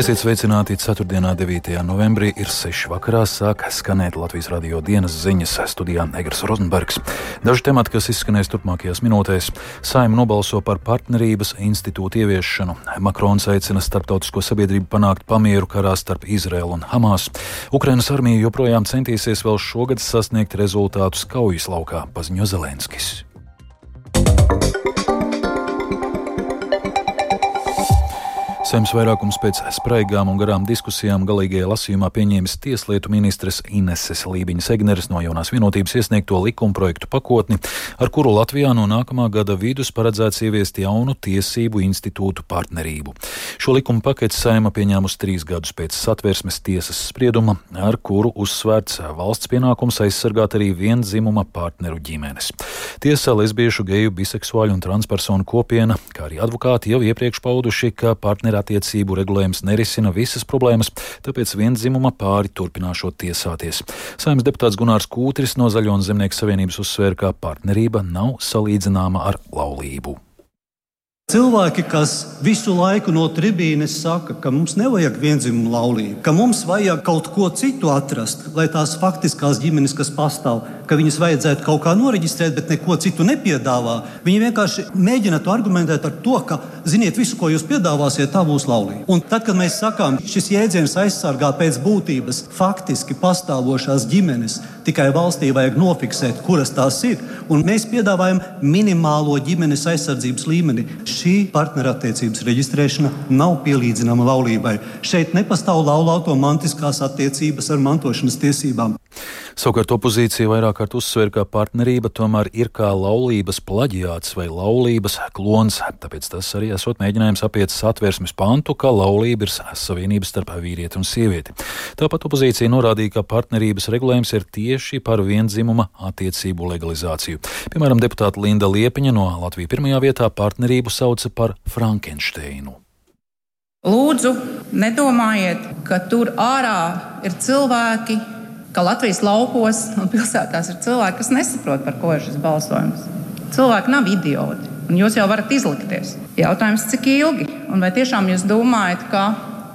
Esiet sveicināti 4. un 9. novembrī. Ir 6. vakarā sāk skanēt Latvijas radio dienas ziņas studijā Egers Rozenbergs. Daži temati, kas izskanēs turpmākajās minūtēs. Saima nobalso par partnerības institūtu ieviešanu. Makrons aicina starptautisko sabiedrību panākt pamieru karā starp Izraelu un Hamas. Ukrainas armija joprojām centīsies vēl šogad sasniegt rezultātus kaujas laukā, paziņo Zelenskis. Saimnes vairākums pēc spraigām un garām diskusijām galīgajā lasījumā pieņēmis tieslietu ministres Ineses Lībiņas Egneres no jaunās vienotības iesniegto likumprojektu pakotni, ar kuru Latvijā no nākamā gada vidus paredzēts ieviest jaunu tiesību institūtu partnerību. Šo likumu paketi saima pieņēmusi trīs gadus pēc satversmes tiesas sprieduma, ar kuru uzsvērts valsts pienākums aizsargāt arī vienzimuma partneru ģimenes. Tiesa lesbiešu, geju, biseksuāļu un transpersonu kopiena, kā arī advokāti jau iepriekš pauduši, ka partneri attiecību regulējums nerisina visas problēmas, tāpēc vienzimuma pāri turpināšot tiesāties. Saimnes deputāts Gunārs Kūtris no Zaļo un Zemnieku savienības uzsvēra, ka partnerība nav salīdzināma ar laulību. Cilvēki, kas visu laiku no tribīnes saka, ka mums nevajag vienzimumu laulību, ka mums vajag kaut ko citu atrast, lai tās faktiskās ģimenes, kas pastāv, ka viņas vajadzētu kaut kā noreģistrēt, bet neko citu nepiedāvā. Viņi vienkārši mēģina to argumentēt ar to, ka, ziniet, visu, ko jūs piedāvāsiet, tā būs laulība. Un tad, kad mēs sakām, šis jēdziens aizsargā pēc būtības faktiski pastāvošās ģimenes, tikai valstī vajag nofiksēt, kuras tās ir, un mēs piedāvājam minimālo ģimenes aizsardzības līmeni šī partnerattiecības reģistrēšana nav pielīdzināma laulībai. Šeit nepastāv laulāto mantiskās attiecības ar mantošanas tiesībām. Savukārt opozīcija vairāk kārt uzsver, ka partnerība tomēr ir kā laulības plaģiāts vai laulības klons, tāpēc tas arī esot mēģinājums apiet satversmes pantu, ka laulība ir savienība starp vīrieti un sievieti. Tāpat opozīcija norādīja, ka partnerības regulējums ir tieši par vienzimuma attiecību legalizāciju. Piemēram, deputāta Linda Liepiņa no Latvijas pirmajā vietā partnerību sauca par Frankensteinu. Lūdzu, nedomājiet, ka tur ārā ir cilvēki, ka Latvijas laukos un pilsētās ir cilvēki, kas nesaprot, par ko ir šis balsojums. Cilvēki nav idioti, un jūs jau varat izlikties. Jautājums, cik ilgi? Un vai tiešām jūs domājat, ka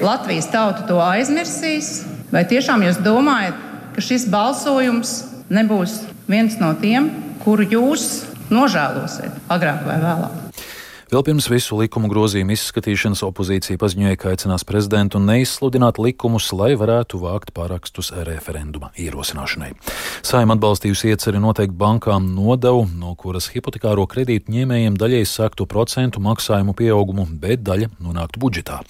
Latvijas tauta to aizmirsīs? Vai tiešām jūs domājat, ka šis balsojums nebūs viens no tiem, kuru jūs nožēlosiet agrāk vai vēlāk? Vēl pirms visu likumu grozījumu izskatīšanas opozīcija paziņoja, ka aicinās prezidentu neizsludināt likumus, lai varētu vākt pārakstus referenduma ierosināšanai. Saima atbalstījusi ieceri noteikt bankām nodevu, no kuras hipotekāro kredītu ņēmējiem daļai sāktu procentu maksājumu pieaugumu, bet daļa nonāktu budžetā.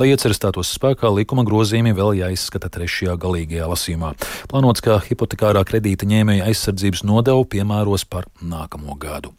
Lai ieceris stātos spēkā, likuma grozījumi vēl jāizskata trešajā galīgajā lasīmā. Plānots, ka hipotekārā kredīta ņēmēja aizsardzības nodevu piemēros par nākamo gadu.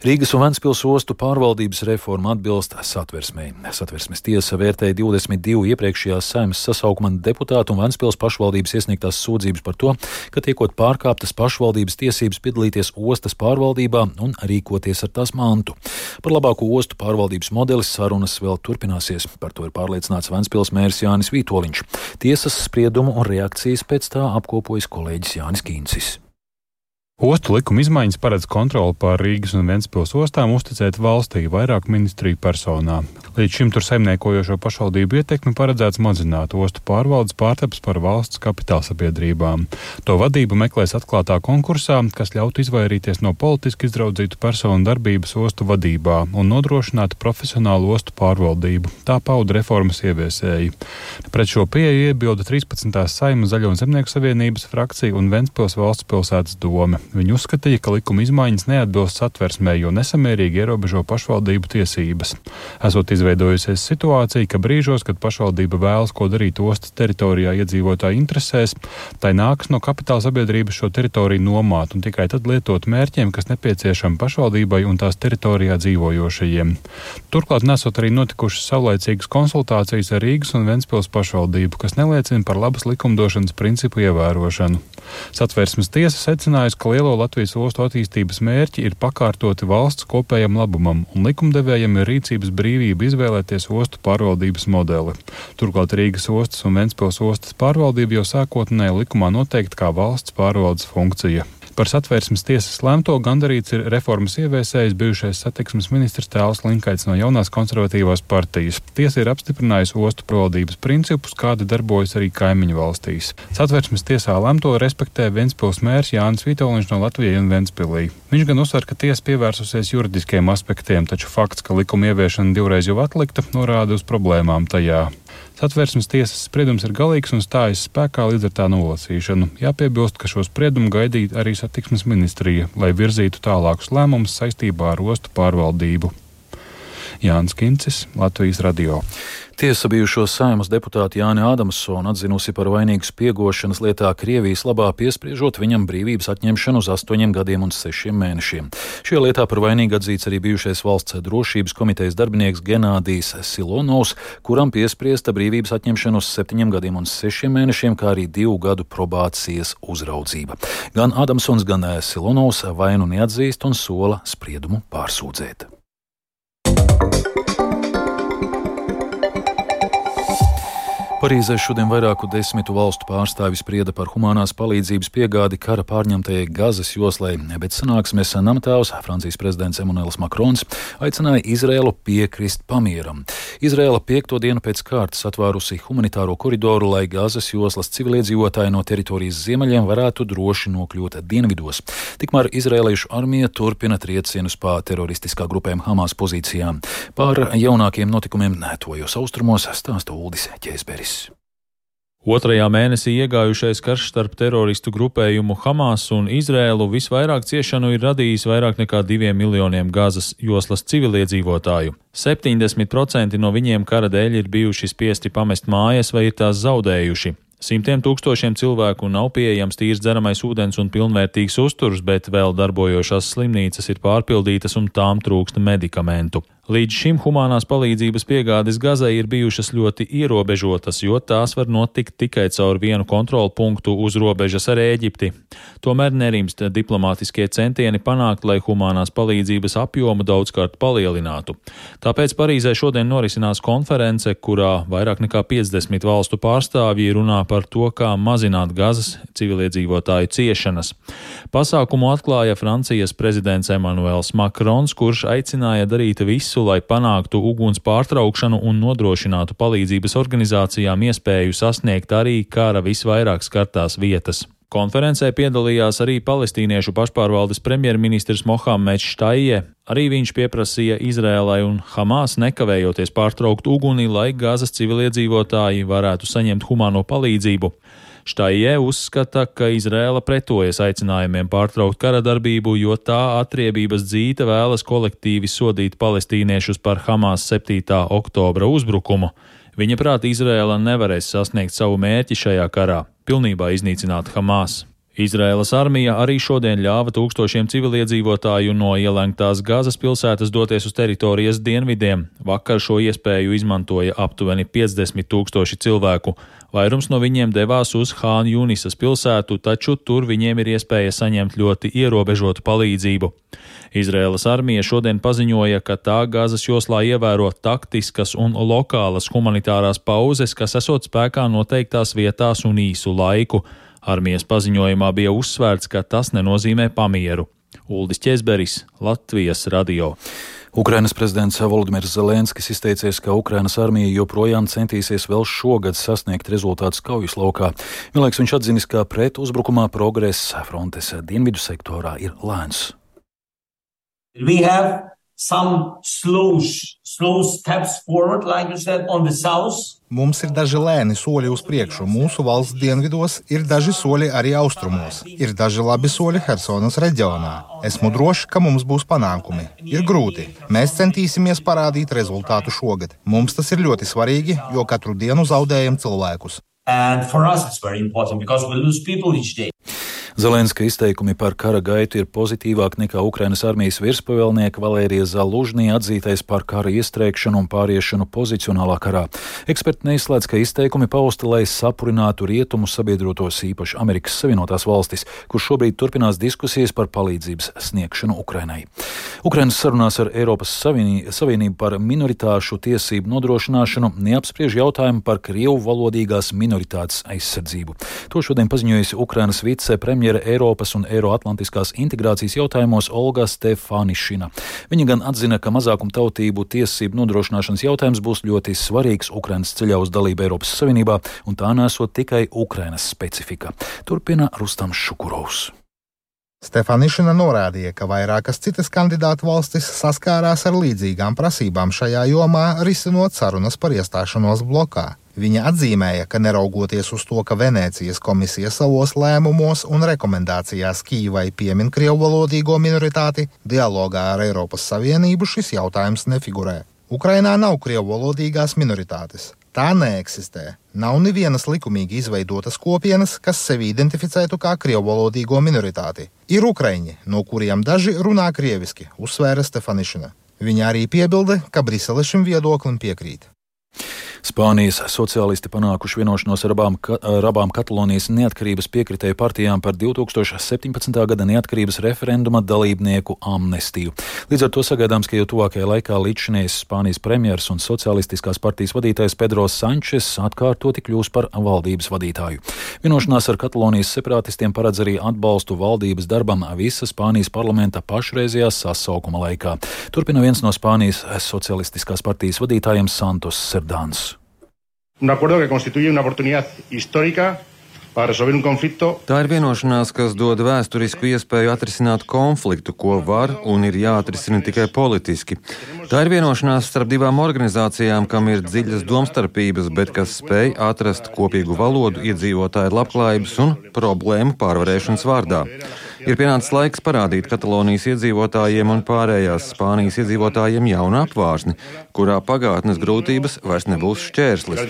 Rīgas un Ventspils ostu pārvaldības reforma atbilst satversmei. Satversmes tiesa vērtēja 22 iepriekšējās saimnes sasaukuma deputātu un Ventspils pašvaldības iesniegtās sūdzības par to, ka tiekot pārkāptas pašvaldības tiesības piedalīties ostas pārvaldībā un rīkoties ar tās mantu. Par labāko ostu pārvaldības modeli sarunas vēl turpināsies. Par to ir pārliecināts Ventspils mērs Jānis Vītoliņš. Tiesas spriedumu un reakcijas pēc tā apkopojas kolēģis Jānis Kīncis. Ostu likuma izmaiņas paredz kontroli pār Rīgas un Ventspils ostām uzticēt valstī vairāk ministriju personā. Līdz šim tur saimniekojošo pašvaldību ietekmi paredzēts mazināt ostu pārvaldes pārtaps par valsts kapitāla sabiedrībām. To vadību meklēs atklātā konkursā, kas ļautu izvairīties no politiski izraudzītu personu darbības ostu vadībā un nodrošināt profesionālu ostu pārvaldību. Tā pauda reformas ieviesēji. Pret šo pieeju iebilda 13. saima Zaļo un Zemnieku savienības frakcija un Ventspils valsts pilsētas dome. Viņi uzskatīja, ka likuma izmaiņas neatbilst satversmē, jo nesamērīgi ierobežo pašvaldību tiesības. Esot izveidojusies situācija, ka brīžos, kad pašvaldība vēlas ko darīt ostas teritorijā iedzīvotāju interesēs, tai nākas no kapitāla sabiedrības šo teritoriju nomāt un tikai tad lietot mērķiem, kas nepieciešami pašvaldībai un tās teritorijā dzīvojošajiem. Turklāt nesot arī notikušas saulaicīgas konsultācijas ar Rīgas un Ventspils pašvaldību, kas neliecina par labas likumdošanas principu ievērošanu. Satversmes tiesa secinājusi, ka lielo Latvijas ostu attīstības mērķi ir pakārtoti valsts kopējam labumam, un likumdevējiem ir rīcības brīvība izvēlēties ostu pārvaldības modeli. Turklāt Rīgas ostas un Ventspils ostas pārvaldība jau sākotnēji likumā noteikta kā valsts pārvaldes funkcija. Par satvērsmes tiesas lemto gandarīts ir reformas ieviesējis bijušais satiksmes ministrs Tēls Linkaits no jaunās konservatīvās partijas. Tiesa ir apstiprinājusi ostu provaldības principus, kādi darbojas arī kaimiņu valstīs. Satvērsmes tiesā lemto respektē Ventspils mērs Jānis Vitoļņš no Latvijas un Ventspilī. Viņš gan uzsver, ka tiesa pievērsusies juridiskiem aspektiem, taču fakts, ka likuma ieviešana divreiz jau atlikta, norāda uz problēmām tajā. Satversmes tiesas spriedums ir galīgs un stājas spēkā līdz ar tā nolasīšanu. Jāpiebilst, ka šo spriedumu gaidīja arī satiksmes ministrija, lai virzītu tālākus lēmumus saistībā ar ostu pārvaldību. Jānis Kincis, Latvijas radio. Tiesa bijušo saimas deputātu Jāni Ādamsonu atzinusi par vainīgu spiegošanas lietā Krievijas labā piespriežot viņam brīvības atņemšanu uz astoņiem gadiem un sešiem mēnešiem. Šajā lietā par vainīgu atzīts arī bijušais valsts drošības komitejas darbinieks Genādijs Silonovs, kuram piespriesta brīvības atņemšana uz septiņiem gadiem un sešiem mēnešiem, kā arī divu gadu probācijas uzraudzība. Gan Ādamsons, gan Silonovs vainu neatzīst un sola spriedumu pārsūdzēt. Parīzē šodien vairāku desmitu valstu pārstāvji sprieda par humanās palīdzības piegādi kara pārņemtajai Gazas joslai, bet sanāksmēs namatāvs Francijas prezidents Emmanuels Makrons aicināja Izrēlu piekrist pamieram. Izrēla piekto dienu pēc kārtas atvērusi humanitāro koridoru, lai Gazas joslas civiliedzīvotāji no teritorijas ziemeļiem varētu droši nokļūt dienvidos. Tikmēr izrēliešu armija turpina triecienus pa teroristiskā grupējuma Hamas pozīcijām. Par jaunākiem notikumiem tojos austrumos stāsta Uldis Ķēzberis. Otrajā mēnesī iegājušais karš starp teroristu grupējumu Hamas un Izrēlu visvairāk ciešanu ir radījis vairāk nekā diviem miljoniem Gazas joslas civiliedzīvotāju. 70% no viņiem kara dēļ ir bijuši spiesti pamest mājas vai ir tās zaudējuši. Simtiem tūkstošiem cilvēku nav pieejams tīrs dzeramais ūdens un pilnvērtīgs uzturs, bet vēl darbojošās slimnīcas ir pārpildītas un tām trūksta medikamentu. Līdz šim humanās palīdzības piegādes Gazai ir bijušas ļoti ierobežotas, jo tās var notikt tikai caur vienu kontrolu punktu uz robežas ar Ēģipti. Tomēr nerimst diplomātiskie centieni panākt, lai humanās palīdzības apjomu daudzkārt palielinātu. Tāpēc Parīzē šodien norisinās konference, kurā vairāk nekā 50 valstu pārstāvji runā par to, kā mazināt Gazas civiliedzīvotāju ciešanas. Pasākumu atklāja Francijas prezidents Emmanuels Macrons, kurš aicināja darīt visu, visu, lai panāktu uguns pārtraukšanu un nodrošinātu palīdzības organizācijām iespēju sasniegt arī kara visvairāk skartās vietas. Konferencē piedalījās arī palestīniešu pašpārvaldes premjerministrs Mohameds Štaie. Arī viņš pieprasīja Izrēlai un Hamas nekavējoties pārtraukt uguni, lai Gāzes civiliedzīvotāji varētu saņemt humāno palīdzību. Štaijē uzskata, ka Izrēla pretojas aicinājumiem pārtraukt kara darbību, jo tā atriebības dzīte vēlas kolektīvi sodīt palestīniešus par Hamas 7. oktobra uzbrukumu. Viņa prāt Izrēla nevarēs sasniegt savu mērķi šajā karā - pilnībā iznīcināt Hamas. Izraēlas armija arī šodien ļāva tūkstošiem civiliedzīvotāju no ielēgtās Gazas pilsētas doties uz teritorijas dienvidiem. Vakar šo iespēju izmantoja aptuveni 50 tūkstoši cilvēku. Vairums no viņiem devās uz Hānu Junisas pilsētu, taču tur viņiem ir iespēja saņemt ļoti ierobežotu palīdzību. Izraēlas armija šodien paziņoja, ka tā Gazas joslā ievēro taktiskas un lokālas humanitārās pauzes, kas esot spēkā noteiktās vietās un īsu laiku. Armijas paziņojumā bija uzsvērts, ka tas nenozīmē pamieru. Uldis Česberis, Latvijas radio. Ukrainas prezidents Volodimirs Zelenskis izteicies, ka Ukrainas armija joprojām centīsies vēl šogad sasniegt rezultātus kaujas laukā. Vienlaiks viņš atzinis, ka pret uzbrukumā progress frontes dienvidu sektorā ir lēns. We have some slow, slow steps forward, like you said, on the south. Mums ir daži lēni soļi uz priekšu. Mūsu valsts dienvidos ir daži soļi arī austrumos. Ir daži labi soļi Helsonas reģionā. Esmu drošs, ka mums būs panākumi. Ir grūti. Mēs centīsimies parādīt rezultātu šogad. Mums tas ir ļoti svarīgi, jo katru dienu zaudējam cilvēkus. And for us, it's very important because we lose people each day. Zelenska izteikumi par kara gaitu ir pozitīvāk nekā Ukrainas armijas virspavēlnieka Valērija Zalužnī atzītais par kara iestrēgšanu un pāriešanu pozicionālā karā. Eksperti neizslēdz, ka izteikumi pausti, lai sapurinātu rietumu sabiedrotos īpaši Amerikas Savienotās valstis, kur šobrīd turpinās diskusijas par palīdzības sniegšanu Ukrainai. Ukrainas sarunās ar Eiropas Savienību par minoritāšu tiesību nodrošināšanu neapspriež jautājumu par krievu valodīgās minoritātes aizsardzību. To šodien paziņojusi Ukrainas vicepremjeras premjera Eiropas un Eiroatlantiskās integrācijas jautājumos Olga Stefanišina. Viņa gan atzina, ka mazākumtautību tiesību nodrošināšanas jautājums būs ļoti svarīgs Ukrainas ceļā uz dalību Eiropas Savienībā, un tā nesot tikai Ukrainas specifika. Turpina Rustams Šukurovs. Stefanišana norādīja, ka vairākas citas kandidātu valstis saskārās ar līdzīgām prasībām šajā jomā, risinot sarunas par iestāšanos blokā. Viņa atzīmēja, ka neraugoties uz to, ka Venēcijas komisija savos lēmumos un rekomendācijās Kīvai piemin krievvalodīgo minoritāti, dialogā ar Eiropas Savienību šis jautājums nefigurē. Ukrainā nav krievvalodīgās minoritātes. Tā neeksistē. Nav nevienas likumīgi izveidotas kopienas, kas sevi identificētu kā krievvalodīgo minoritāti. Ir ukraiņi, no kuriem daži runā krieviski, uzsvēra Stefanišana. Viņa arī piebilda, ka Brisele šim viedoklim piekrīt. Spānijas sociālisti panākuši vienošanos ar abām, ar abām Katalonijas neatkarības piekritēju partijām par 2017. gada neatkarības referenduma dalībnieku amnestiju. Līdz ar to sagaidāms, ka jau tuvākajā laikā līdzšinies Spānijas premjers un socialistiskās partijas vadītājs Pedro Sančes atkārtoti kļūs par valdības vadītāju. Vienošanās ar Katalonijas separātistiem paredz arī atbalstu valdības darbam visa Spānijas parlamenta pašreizējā sasaukuma laikā. Turpina viens no Spānijas socialistiskās partijas vadītājiem Santos Serdāns. Un acuerdo que constituye una oportunidad histórica Tā ir vienošanās, kas dod vēsturisku iespēju atrisināt konfliktu, ko var un ir jāatrisina tikai politiski. Tā ir vienošanās starp divām organizācijām, kam ir dziļas domstarpības, bet kas spēj atrast kopīgu valodu iedzīvotāju labklājības un problēmu pārvarēšanas vārdā. Ir pienācis laiks parādīt Katalonijas iedzīvotājiem un pārējās Spānijas iedzīvotājiem jaunu apvārsni, kurā pagātnes grūtības vairs nebūs šķērslis.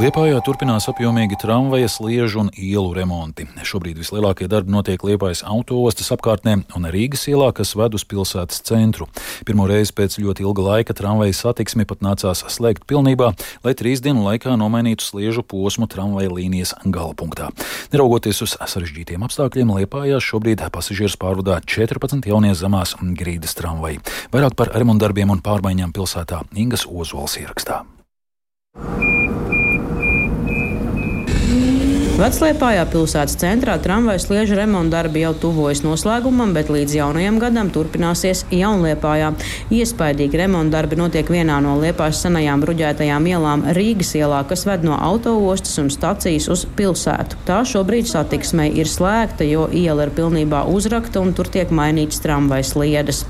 Liepājā turpinās apjomīgi tramvaja, sliežu un ielu remonti. Šobrīd vislielākie darbi notiek Liepājas autoostas apkārtnē un Rīgas ielā, kas ved uz pilsētas centru. Pirmo reizi pēc ļoti ilga laika tramvaja satiksmi pat nācās slēgt pilnībā, lai trīs dienu laikā nomainītu sliežu posmu tramvaja līnijas galapunktā. Neraugoties uz sarežģītiem apstākļiem, Liepājā šobrīd pasažierus pārvadā 14 jaunie zemās grīdas tramvaji. Vairāk par remontdarbiem un pārmaiņām pilsētā Ingas Ozols ierakstā. Vecliepājā pilsētas centrā tramvaja sliežu remonta darbi jau tuvojas noslēgumam, bet līdz jaunajam gadam turpināsies Jaunliepājā. Iespaidīgi remonta darbi notiek vienā no Liepājas senajām bruģētajām ielām Rīgas ielā, kas ved no autoostas un stacijas uz pilsētu. Tā šobrīd satiksmei ir slēgta, jo iela ir pilnībā uzrakta un tur tiek mainīts tramvaja sliedes.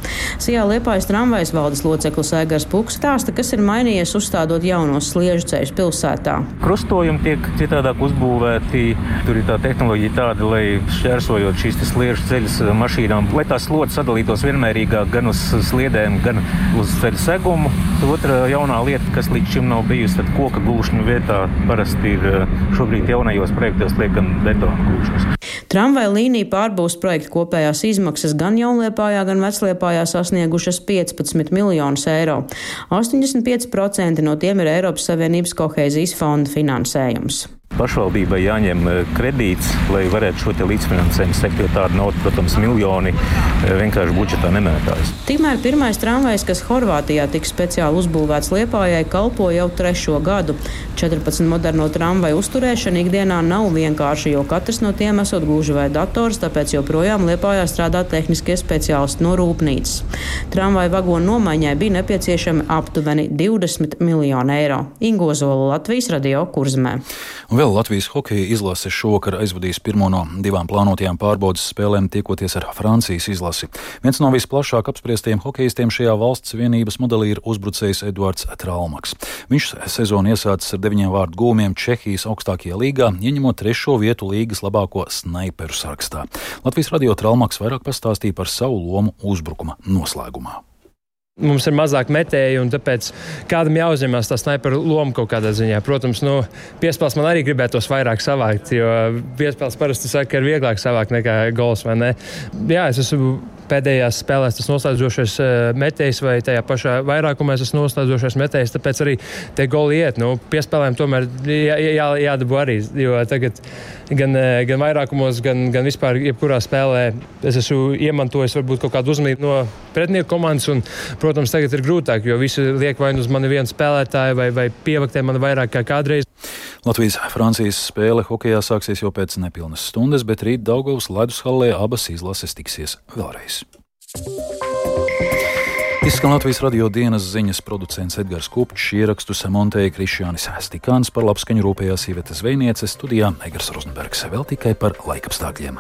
Sijā Liepājas tramvajas valdes loceklis Egars Puks stāsta, kas ir mainījies uzstādot jaunos sliežu ceļus pilsētā. Krustojumi tiek citādāk uzbūvēti tehnoloģija. Tur ir tā tehnoloģija tāda, lai šķērsojot šīs sliežu ceļus mašīnām, lai tās slotas sadalītos vienmērīgāk gan uz sliedēm, gan uz ceļu segumu. Otra jaunā lieta, kas līdz šim nav bijusi, tad koka gūšana vietā parasti ir šobrīd jaunajos projektos liekam betona gūšanas. Tramvaja līnija pārbūves projekta kopējās izmaksas gan Jaunliepājā, gan Vecliepājā sasniegušas 15 miljonus eiro. 85% no tiem ir Eiropas Savienības kohēzijas fonda finansējums. Pašvaldībai jāņem eh, kredīts, lai varētu šo līdzfinansējumu sekt, jo tāda nauda, protams, miljoni eh, vienkārši budžetā nemētājas. Tikmēr pirmais tramvajs, kas Horvātijā tika speciāli uzbūvēts Liepājai, kalpo jau trešo gadu. 14 moderno tramvaju uzturēšana ikdienā nav vienkārša, jo katrs no tiem esot gluži vai dators, tāpēc joprojām Liepājā strādā tehniskie speciālisti no rūpnīcas. Tramvaju vagonu nomaiņai bija nepieciešami aptuveni 20 miljoni eiro. Ingozola Latvijas radio kurzmē. Un vēl Latvijas hokeja izlase šovakar aizvadīs pirmo no divām plānotajām pārbaudas spēlēm, tiekoties ar Francijas izlasi. Viens no visplašāk apspriestajiem hokeistiem šajā valsts vienības modelī ir uzbrucējs Eduards Traumakis. Viņš sezonu iesācis ar deviņiem vārdu gūmiem Čehijas augstākajā līgā, ieņemot trešo vietu līgas labāko snaiperu sarakstā. Latvijas radio Traumakis vairāk pastāstīja par savu lomu uzbrukuma noslēgumā. Mums ir mazāk metēji, un tāpēc kādam jāuzņemas tā sniperu loma kaut kādā ziņā. Protams, nu, piespēles man arī gribētos vairāk savākt, jo piespēles parasti saka, ka ir vieglāk savākt nekā gols. Jā, es esmu pēdējās spēlēs tas noslēdzošais metējs vai tajā pašā vairākumā tas noslēdzošais metējs. Tāpēc arī tie goli iet. Nu, piespēlēm tomēr jā, jā, jādabū arī. Jo tagad gan, gan vairākumos, gan, gan vispār jebkurā spēlē es esmu iemantojis varbūt kaut kādu uzmanību no pretinieku komandas. Un, protams, tagad ir grūtāk, jo visi liek vai nu uz mani vienu spēlētāju, vai, vai pievaktē man vairāk kā kādreiz. Latvijas-Francijas spēle hokeja sāksies jau pēc nepilnas stundas, bet rīt Daugavas ledushallē abas izlases tiksies vēlreiz. Izskan Latvijas radio dienas ziņas producents Edgars Kupčs, ierakstus montēja Krišjānis Stikāns par labskaņu rūpējās sievietes zvejnieces studijā Egars Rozenbergs vēl tikai par laikapstākļiem.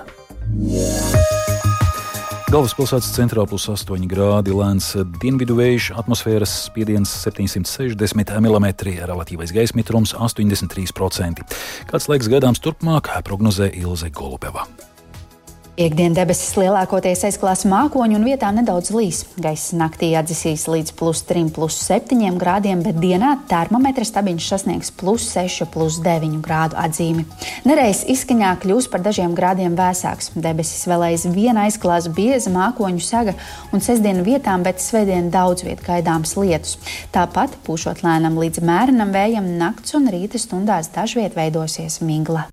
Galvaspilsētas centrā plus 8 grādi lēns dienvidu vējš, atmosfēras spiediens 760 mm, relatīvais gaisa mitrums 83%. Kāds laiks gaidāms turpmāk, prognozē Ilze Golubeva. Piektdien debesis lielākoties aizklās mākoņu un vietām nedaudz līs. Gaisa naktī atdzisīs līdz plus 3, plus 7 grādiem, bet dienā termometra stabiņš sasniegs plus 6, plus 9 grādu atzīmi. Nereiz izskaņā kļūs par dažiem grādiem vēsāks. Debesis vēl aizvien aizklās bieza mākoņu saga un sestdienu vietām, bet svētdien daudz viet gaidāms lietus. Tāpat pūšot lēnam līdz mērenam vējam nakts un rīta stundās dažviet veidosies migla.